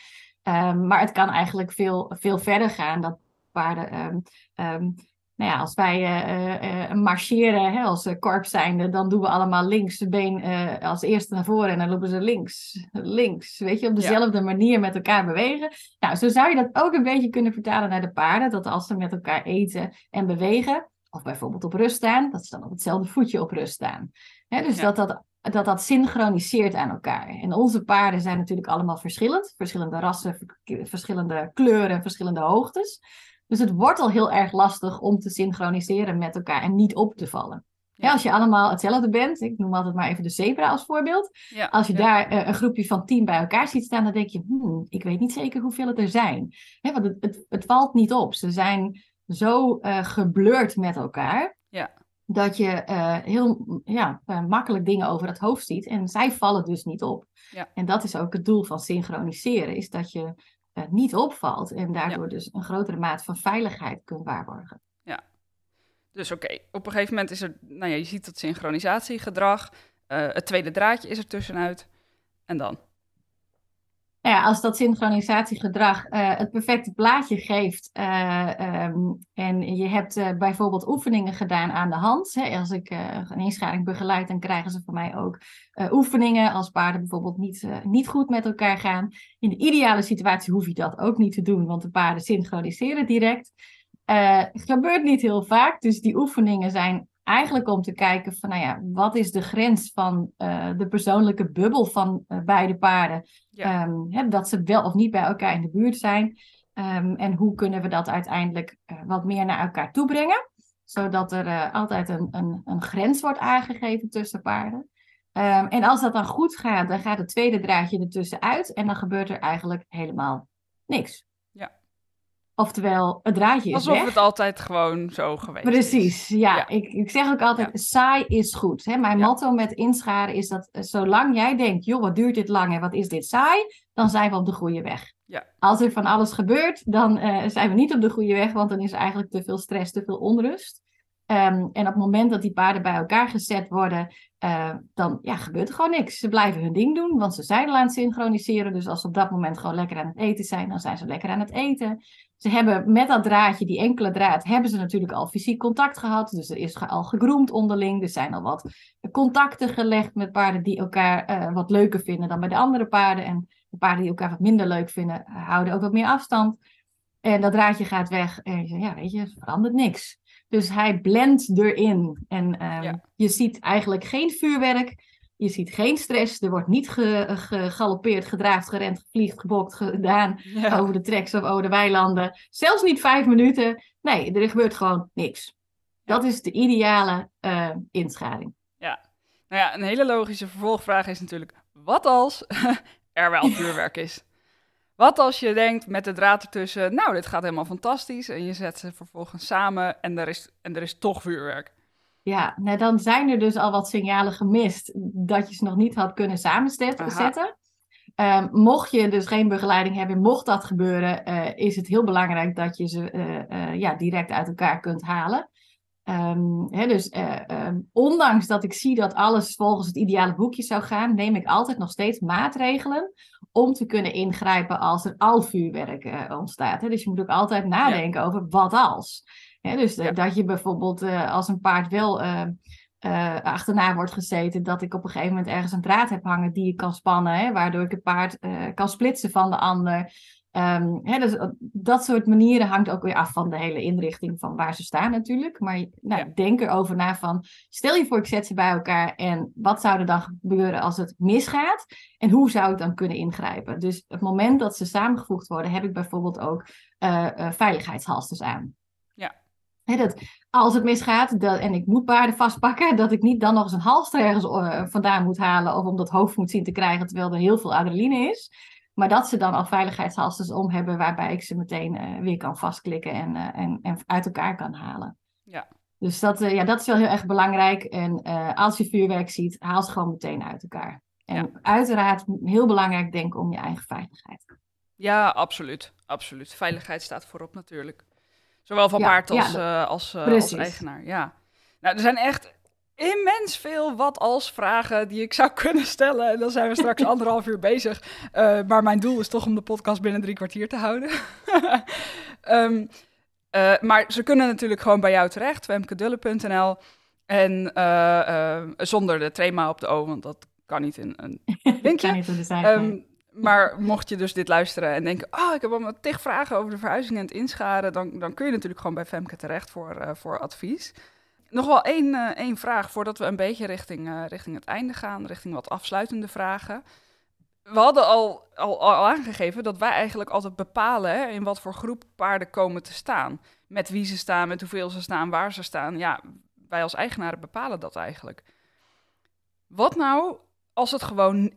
Um, maar het kan eigenlijk veel, veel verder gaan dat paarden um, um, nou ja, als wij uh, uh, marcheren hè, als korps zijnde, dan doen we allemaal links de been uh, als eerste naar voren en dan lopen ze links, links. Weet je, op dezelfde ja. manier met elkaar bewegen. Nou, zo zou je dat ook een beetje kunnen vertalen naar de paarden. Dat als ze met elkaar eten en bewegen, of bijvoorbeeld op rust staan, dat ze dan op hetzelfde voetje op rust staan. Hè, dus ja. dat, dat, dat dat synchroniseert aan elkaar. En onze paarden zijn natuurlijk allemaal verschillend. Verschillende rassen, verschillende kleuren, verschillende hoogtes. Dus het wordt al heel erg lastig om te synchroniseren met elkaar en niet op te vallen. Ja. Ja, als je allemaal hetzelfde bent, ik noem altijd maar even de zebra als voorbeeld. Ja, als je daar uh, een groepje van tien bij elkaar ziet staan, dan denk je, hmm, ik weet niet zeker hoeveel het er zijn. Hè, want het, het, het, valt niet op. Ze zijn zo uh, geblurred met elkaar. Ja. Dat je uh, heel ja, makkelijk dingen over het hoofd ziet. En zij vallen dus niet op. Ja. En dat is ook het doel van synchroniseren. Is dat je niet opvalt. En daardoor ja. dus een grotere maat van veiligheid kunt waarborgen. Ja, dus oké, okay. op een gegeven moment is er, nou ja, je ziet dat synchronisatiegedrag. Uh, het tweede draadje is er tussenuit. En dan? Nou ja, als dat synchronisatiegedrag uh, het perfecte plaatje geeft uh, um, en je hebt uh, bijvoorbeeld oefeningen gedaan aan de hand. Hè, als ik een inschaling begeleid, dan krijgen ze van mij ook oefeningen als paarden bijvoorbeeld niet, niet goed met elkaar gaan. In de ideale situatie hoef je dat ook niet te doen, want de paarden synchroniseren direct. Het gebeurt niet heel vaak, dus die oefeningen zijn eigenlijk om te kijken van, nou ja, wat is de grens van uh, de persoonlijke bubbel van uh, beide paarden? Ja. Um, hè, dat ze wel of niet bij elkaar in de buurt zijn. Um, en hoe kunnen we dat uiteindelijk uh, wat meer naar elkaar toe brengen? Zodat er altijd een, een, een, grens wordt aangegeven tussen paarden. Um, en als dat dan goed gaat, dan gaat het tweede draadje ertussen uit. En dan gebeurt er eigenlijk helemaal niks. Oftewel, het draadje is Alsof weg. het altijd gewoon zo geweest Precies, ja. ja. Ik, ik zeg ook altijd, ja. saai is goed. Hè? Mijn ja. motto met inscharen is dat eh, zolang jij denkt, joh, wat duurt dit lang en wat is dit saai, dan zijn we op de goede weg. Ja. Als er van alles gebeurt, dan uh, zijn we niet op de goede weg, want dan is er eigenlijk te veel stress, te veel onrust. Um, en op het moment dat die paarden bij elkaar gezet worden, uh, dan ja, gebeurt er gewoon niks. Ze blijven hun ding doen, want ze zijn al aan het synchroniseren. Dus als ze op dat moment gewoon lekker aan het eten zijn, dan zijn ze lekker aan het eten. Ze hebben met dat draadje, die enkele draad, hebben ze natuurlijk al fysiek contact gehad. Dus er is al gegroemd onderling. Er zijn al wat contacten gelegd met paarden die elkaar uh, wat leuker vinden dan bij de andere paarden. En de paarden die elkaar wat minder leuk vinden, houden ook wat meer afstand. En dat draadje gaat weg en ja, weet je, verandert niks. Dus hij blendt erin. En ehm, Ja. je ziet eigenlijk geen vuurwerk. Je ziet geen stress. Er wordt niet ge- gegalopeerd, gedraafd, gerend, gevliegd, gebokt, gedaan Ja. over de treks of over de weilanden. Zelfs niet vijf minuten. Nee, er gebeurt gewoon niks. Dat is de ideale eh inscharing. Nou ja, een hele logische vervolgvraag is natuurlijk: wat als er wel vuurwerk is? Wat als je denkt met de draad ertussen, nou, dit gaat helemaal fantastisch. En je zet ze vervolgens samen en er is, en er is toch vuurwerk. Ja, nou dan zijn er dus al wat signalen gemist dat je ze nog niet had kunnen samenzetten. Zetten. Ehm, mocht je dus geen begeleiding hebben, mocht dat gebeuren, eh, is het heel belangrijk dat je ze eh, eh, ja, direct uit elkaar kunt halen. Ehm, hè, dus eh, ehm, ondanks dat ik zie dat alles volgens het ideale boekje zou gaan, neem ik altijd nog steeds maatregelen om te kunnen ingrijpen als er al vuurwerk ontstaat. Hè. Dus je moet ook altijd nadenken over wat als. Dus eh, Ja. dat je bijvoorbeeld eh, als een paard wel eh, achterna wordt gezeten, dat ik op een gegeven moment ergens een draad heb hangen die ik kan spannen, hè, waardoor ik het paard kan splitsen van de ander. Ehm, hè, dus dat soort manieren hangt ook weer af van de hele inrichting van waar ze staan natuurlijk. Maar nou, Ja. denk erover na van, stel je voor ik zet ze bij elkaar en wat zou er dan gebeuren als het misgaat? En hoe zou ik dan kunnen ingrijpen? Dus het moment dat ze samengevoegd worden, heb ik bijvoorbeeld ook veiligheidshalsters aan. Dat, als het misgaat dat, en ik moet paarden vastpakken, dat ik niet dan nog eens een halster ergens eh, vandaan moet halen of om dat hoofd moet zien te krijgen terwijl er heel veel adrenaline is. Maar dat ze dan al veiligheidshalsters om hebben waarbij ik ze meteen eh, weer kan vastklikken en, eh, en, en uit elkaar kan halen. Ja. Dus dat, ja, dat is wel heel erg belangrijk. En als je vuurwerk ziet, haal ze gewoon meteen uit elkaar. En Ja. uiteraard heel belangrijk denken om je eigen veiligheid. Ja, absoluut. Absoluut. Veiligheid staat voorop natuurlijk. Zowel van Ja, paard als, eh, als, eh, als eigenaar. Ja. Nou, er zijn echt immens veel wat als vragen die ik zou kunnen stellen. En dan zijn we straks anderhalf uur bezig. Eh, maar mijn doel is toch om de podcast binnen drie kwartier te houden. Ehm, eh, maar ze kunnen natuurlijk gewoon bij jou terecht, wemkedulle.nl. En zonder de trema op de O, want dat kan niet in een Denk je? Kan niet op de nee. Maar mocht je dus dit luisteren en denken... oh, ik heb allemaal tig vragen over de verhuizing en het inscharen... dan, dan kun je natuurlijk gewoon bij Femke terecht voor, eh, voor advies. Nog wel één, eh, één vraag voordat we een beetje richting, eh, richting het einde gaan... richting wat afsluitende vragen. We hadden al, al, al aangegeven dat wij eigenlijk altijd bepalen... In wat voor groep paarden komen te staan. Met wie ze staan, met hoeveel ze staan, waar ze staan. Ja, wij als eigenaren bepalen dat eigenlijk. Wat nou als het gewoon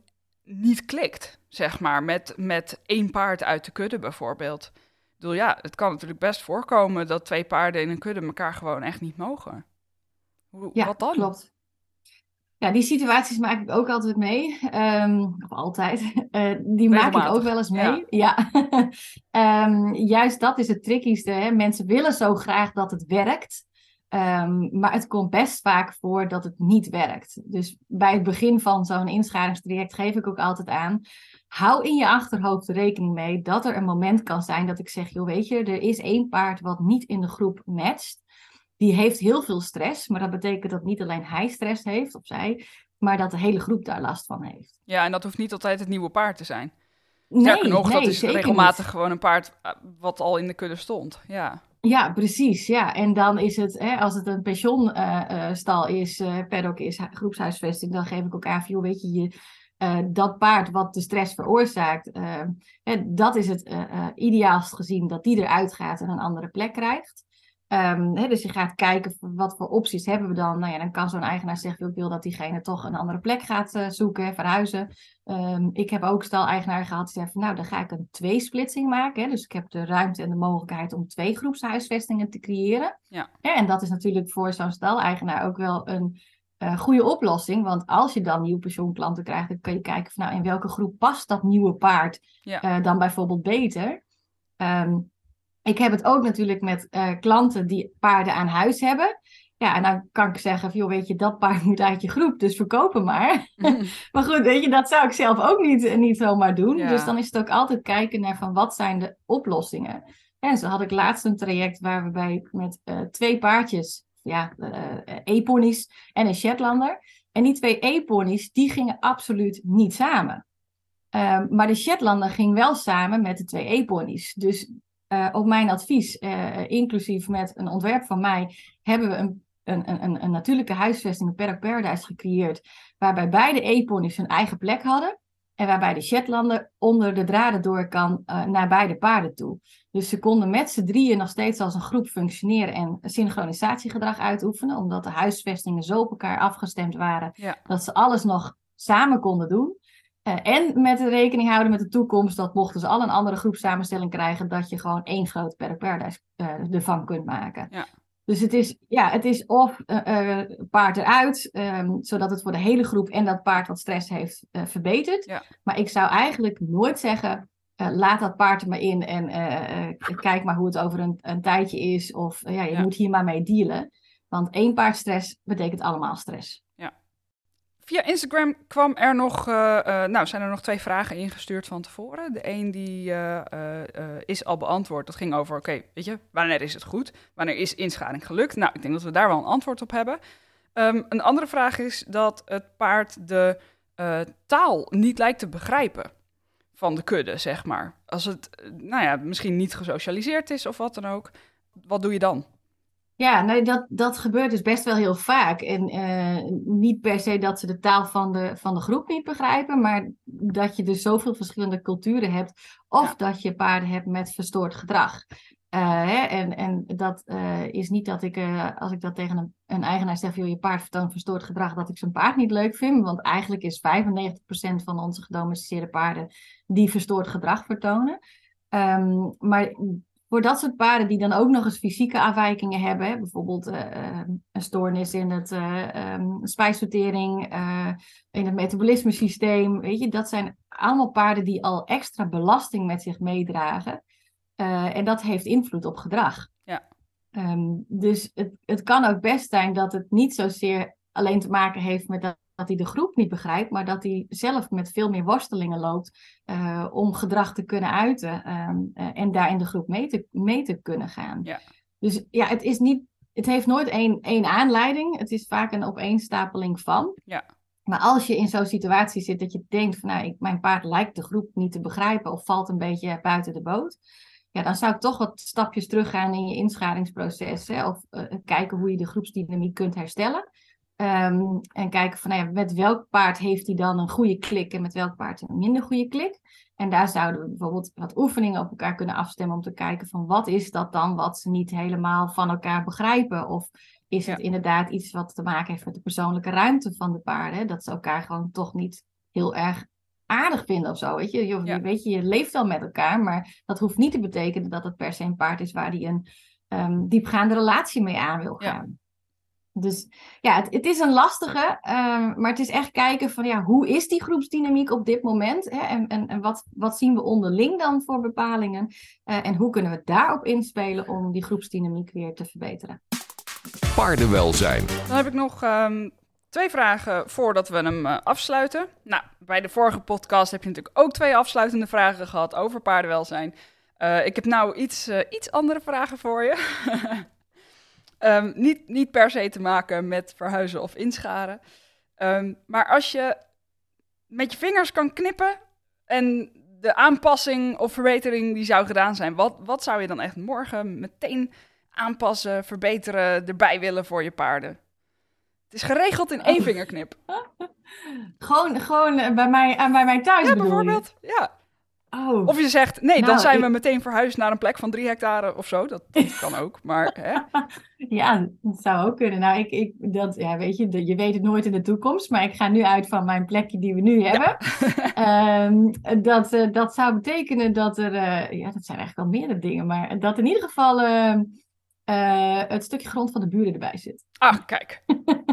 niet klikt, zeg maar, met, met één paard uit de kudde bijvoorbeeld. Ik bedoel, ja, het kan natuurlijk best voorkomen dat twee paarden in een kudde elkaar gewoon echt niet mogen. Hoe, Ja, wat dan? klopt. Ja, die situaties maak ik ook altijd mee. Ehm, of altijd. Eh, die maak ik ook wel eens mee. Ja. Ehm, juist dat is het trickyste. Hè? Mensen willen zo graag dat het werkt. Ehm, maar het komt best vaak voor dat het niet werkt. Dus bij het begin van zo'n inscharingstraject geef ik ook altijd aan. Hou in je achterhoofd rekening mee dat er een moment kan zijn dat ik zeg: joh, weet je, er is één paard wat niet in de groep matcht. Die heeft heel veel stress, maar dat betekent dat niet alleen hij stress heeft, of zij, maar dat de hele groep daar last van heeft. Ja, en dat hoeft niet altijd het nieuwe paard te zijn. Sterker Nee, nog, dat is regelmatig niet. gewoon een paard eh, wat al in de kudde stond. Ja, Ja, precies. Ja. En dan is het, hè, als het een pensionstal is, eh paddock is, hu- groepshuisvesting, dan geef ik ook aan, van, joh, weet je, je eh, dat paard wat de stress veroorzaakt, eh, dat is het eh, eh, ideaalst gezien dat die eruit gaat en een andere plek krijgt. Ehm, dus je gaat kijken wat voor opties hebben we dan. Nou ja, dan kan zo'n eigenaar zeggen, ik wil dat diegene toch een andere plek gaat eh, zoeken, verhuizen. Ehm, ik heb ook stal-eigenaar gehad die zei van, nou, dan ga ik een tweesplitsing maken. Dus ik heb de ruimte en de mogelijkheid om twee groepshuisvestingen te creëren. Ja. En dat is natuurlijk voor zo'n stal-eigenaar ook wel een eh, goede oplossing. Want als je dan nieuwe pensioenklanten krijgt, dan kan je kijken van, nou, in welke groep past dat nieuwe paard Ja. eh, dan bijvoorbeeld beter. Ehm, ik heb het ook natuurlijk met eh, klanten die paarden aan huis hebben. Ja, en dan kan ik zeggen, joh, weet je, dat paard moet uit je groep, dus verkopen maar. Maar goed, weet je, dat zou ik zelf ook niet, niet zomaar doen. Ja. Dus dan is het ook altijd kijken naar van wat zijn de oplossingen. En zo had ik laatst een traject waar we bij met eh, twee paardjes, ja, eh e-ponies en een Shetlander. En die twee e-ponies, die gingen absoluut niet samen. Ehm, maar de Shetlander ging wel samen met de twee e-ponies. Dus uh, op mijn advies, uh, inclusief met een ontwerp van mij, hebben we een, een, een, een natuurlijke huisvesting, een Paddock Paradise, gecreëerd. Waarbij beide E-ponies hun eigen plek hadden. En waarbij de Shetlander onder de draden door kan uh, naar beide paarden toe. Dus ze konden met z'n drieën nog steeds als een groep functioneren en synchronisatiegedrag uitoefenen. Omdat de huisvestingen zo op elkaar afgestemd waren Ja. dat ze alles nog samen konden doen. Uh, en met rekening houden met de toekomst dat mochten ze al een andere groepsamenstelling krijgen, dat je gewoon één groot Paddock Paradise uh, ervan kunt maken. Ja. Dus het is, ja, het is of uh, paard eruit, um, zodat het voor de hele groep en dat paard wat stress heeft verbetert. Ja. Maar ik zou eigenlijk nooit zeggen, laat dat paard er maar in en kijk maar hoe het over een, een tijdje is. Of ja, je Ja. moet hier maar mee dealen. Want één paard stress betekent allemaal stress. Via Instagram kwam er nog, uh, uh, nou, zijn er nog twee vragen ingestuurd van tevoren. De een die uh, is al beantwoord. Dat ging over, oké, weet je, wanneer is het goed? Wanneer is inschaling gelukt? Nou, ik denk dat we daar wel een antwoord op hebben. Um, een andere vraag is dat het paard de taal niet lijkt te begrijpen van de kudde, zeg maar. Als het, nou ja, misschien niet gesocialiseerd is of wat dan ook. Wat doe je dan? Ja, nee, dat, dat gebeurt dus best wel heel vaak. En uh, niet per se dat ze de taal van de, van de groep niet begrijpen, maar dat je dus zoveel verschillende culturen hebt. Of ja. dat je paarden hebt met verstoord gedrag. Uh, hè, en, en dat uh, is niet dat ik, als ik dat tegen een, een eigenaar zeg, joh, je paard vertoont verstoord gedrag, dat ik zijn paard niet leuk vind. Want eigenlijk is 95% van onze gedomesticeerde paarden die verstoord gedrag vertonen. Um, maar voor dat soort paarden die dan ook nog eens fysieke afwijkingen hebben, hè, bijvoorbeeld uh, een stoornis in het uh, um, spijsvertering, uh, in het metabolisme systeem, weet je, dat zijn allemaal paarden die al extra belasting met zich meedragen. En dat heeft invloed op gedrag. Ja. Um, dus het, het kan ook best zijn dat het niet zozeer alleen te maken heeft met dat dat hij de groep niet begrijpt, maar dat hij zelf met veel meer worstelingen loopt uh, om gedrag te kunnen uiten um, uh, en daar in de groep mee te, mee te kunnen gaan. Ja. Dus ja, het is niet, het heeft nooit één, één aanleiding. Het is vaak een opeenstapeling van. Ja. Maar als je in zo'n situatie zit dat je denkt van nou, ik, mijn paard lijkt de groep niet te begrijpen of valt een beetje buiten de boot. Ja, dan zou ik toch wat stapjes teruggaan in je inscharingsproces. Hè, of uh, kijken hoe je de groepsdynamiek kunt herstellen. Um, en kijken van nou ja, met welk paard heeft hij dan een goede klik en met welk paard een minder goede klik. En daar zouden we bijvoorbeeld wat oefeningen op elkaar kunnen afstemmen om te kijken van wat is dat dan wat ze niet helemaal van elkaar begrijpen. Of is het Ja. inderdaad iets wat te maken heeft met de persoonlijke ruimte van de paarden. Dat ze elkaar gewoon toch niet heel erg aardig vinden of zo. Weet je, je, Ja. weet je, je leeft al met elkaar, maar dat hoeft niet te betekenen dat het per se een paard is waar die een um, diepgaande relatie mee aan wil gaan. Dus ja, het, het is een lastige, um, maar het is echt kijken van ja, hoe is die groepsdynamiek op dit moment? Hè? En, en, en wat, wat zien we onderling dan voor bepalingen? Uh, en hoe kunnen we daarop inspelen om die groepsdynamiek weer te verbeteren? Paardenwelzijn. Dan heb ik nog ehm, twee vragen voordat we hem eh, afsluiten. Nou, bij de vorige podcast heb je natuurlijk ook twee afsluitende vragen gehad over paardenwelzijn. Eh, ik heb nou iets, eh, iets andere vragen voor je. Ehm, niet, niet per se te maken met verhuizen of inscharen. Ehm, maar als je met je vingers kan knippen en de aanpassing of verbetering die zou gedaan zijn, wat, wat zou je dan echt morgen meteen aanpassen, verbeteren, erbij willen voor je paarden? Het is geregeld in één Oh. vingerknip. Gewoon, gewoon bij, mij, aan bij mij thuis Ja, je? bijvoorbeeld. Ja. Oh. Of je zegt, nee, dan Nou, zijn ik- we meteen verhuisd naar een plek van drie hectare of zo. Dat, dat kan ook, maar hè? Ja, dat zou ook kunnen. Nou, ik, ik, dat, ja, weet je, de- je weet het nooit in de toekomst, maar ik ga nu uit van mijn plekje die we nu hebben. Ehm, dat, eh, dat zou betekenen dat er, eh, ja, dat zijn eigenlijk wel meerdere dingen, maar dat in ieder geval eh, het stukje grond van de buren erbij zit. Ah, kijk.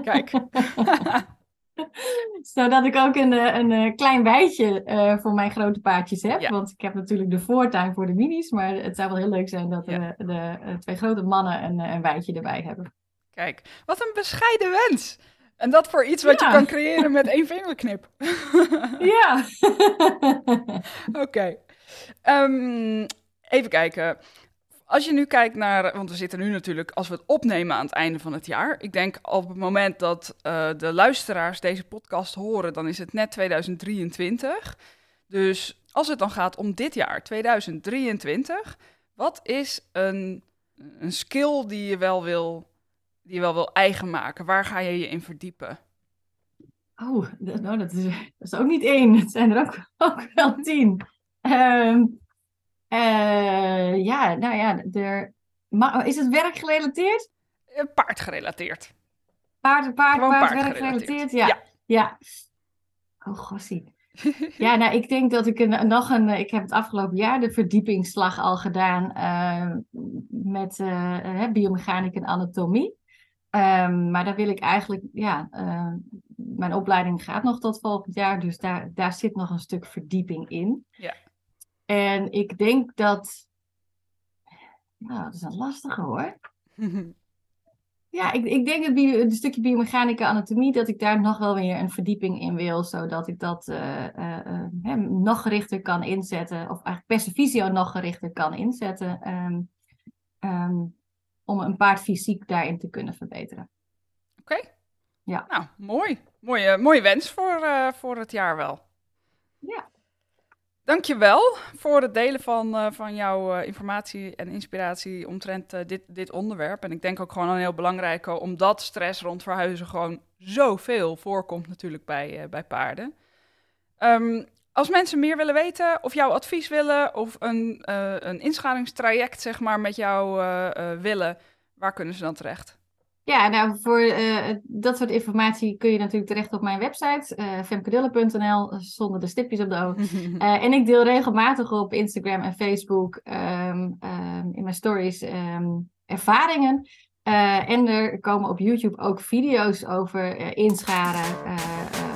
Kijk. Zodat ik ook een, eh, een, eh, klein weidje eh, voor mijn grote paardjes heb. Ja. Want ik heb natuurlijk de voortuin voor de minis. Maar het zou wel heel leuk zijn dat Ja. de eh, twee grote mannen een, een weidje erbij hebben. Kijk, wat een bescheiden wens. En dat voor iets wat Ja. je kan creëren met één vingerknip. Ja. Oké. Ehm, even kijken. Als je nu kijkt naar, want we zitten nu natuurlijk, als we het opnemen aan het einde van het jaar. Ik denk op het moment dat eh, de luisteraars deze podcast horen, dan is het net 2023. Dus als het dan gaat om dit jaar, 2023, Wat is een, een skill die je wel wil, die je wel wil eigen maken? Waar ga je je in verdiepen? Oh, dat, nou, dat, is, dat is ook niet één. Het zijn er ook, ook wel tien. Ehm, eh, ja, nou ja, er, maar, is het werkgerelateerd? Eh, Paardgerelateerd. Paard, paard, Gewoon paard, paardgerelateerd. werkgerelateerd? Ja. Ja. ja. Oh, gossie. Ja, nou, ik denk dat ik een, nog een. Ik heb het afgelopen jaar de verdiepingsslag al gedaan eh, met eh, eh, biomechanica en anatomie. Ehm, maar daar wil ik eigenlijk, ja, eh, mijn opleiding gaat nog tot volgend jaar, dus daar, daar zit nog een stuk verdieping in. Ja. En ik denk dat, nou, dat is een lastige hoor. Ja, ik, ik denk dat een stukje biomechanica anatomie, dat ik daar nog wel weer een verdieping in wil, zodat ik dat eh, eh, eh, hè, nog gerichter kan inzetten, of eigenlijk Persevisio nog gerichter kan inzetten, ehm, ehm, om een paard fysiek daarin te kunnen verbeteren. Oké. Ja. Nou, mooi. Mooie, mooie wens voor, voor het jaar wel. Ja. Dankjewel voor het delen van, eh, van jouw eh, informatie en inspiratie omtrent eh, dit, dit onderwerp. En ik denk ook gewoon een heel belangrijke, omdat stress rond verhuizen gewoon zoveel voorkomt natuurlijk bij, bij paarden. Ehm, als mensen meer willen weten of jouw advies willen of een, een inschalingstraject zeg maar, met jou willen, waar kunnen ze dan terecht? Ja, nou, voor eh, dat soort informatie kun je natuurlijk terecht op mijn website, femkedille.nl, zonder de stipjes op de O. Eh, en ik deel regelmatig op Instagram en Facebook ehm, ehm, in mijn stories ehm, ervaringen. Eh, en er komen op YouTube ook video's over eh, inscharen. eh,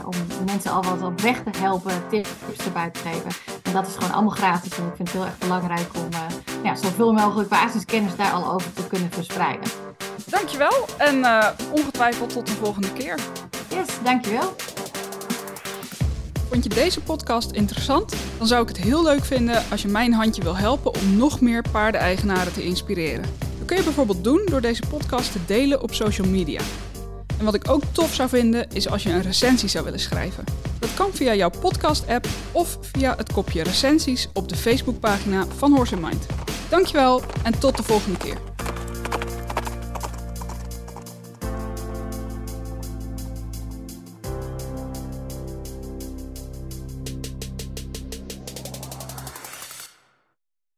om mensen al wat op weg te helpen, tips erbij te geven. En dat is gewoon allemaal gratis. En ik vind het heel erg belangrijk om ja, zoveel mogelijk basiskennis daar al over te kunnen verspreiden. Dankjewel en ongetwijfeld tot een volgende keer. Yes, dankjewel. Vond je deze podcast interessant? Dan zou ik het heel leuk vinden als je mijn handje wil helpen om nog meer paardeneigenaren te inspireren. Kun je bijvoorbeeld doen door deze podcast te delen op social media. En wat ik ook tof zou vinden is als je een recensie zou willen schrijven. Dat kan via jouw podcast-app of via het kopje recensies op de Facebookpagina van Horse in Mind. Dankjewel en tot de volgende keer.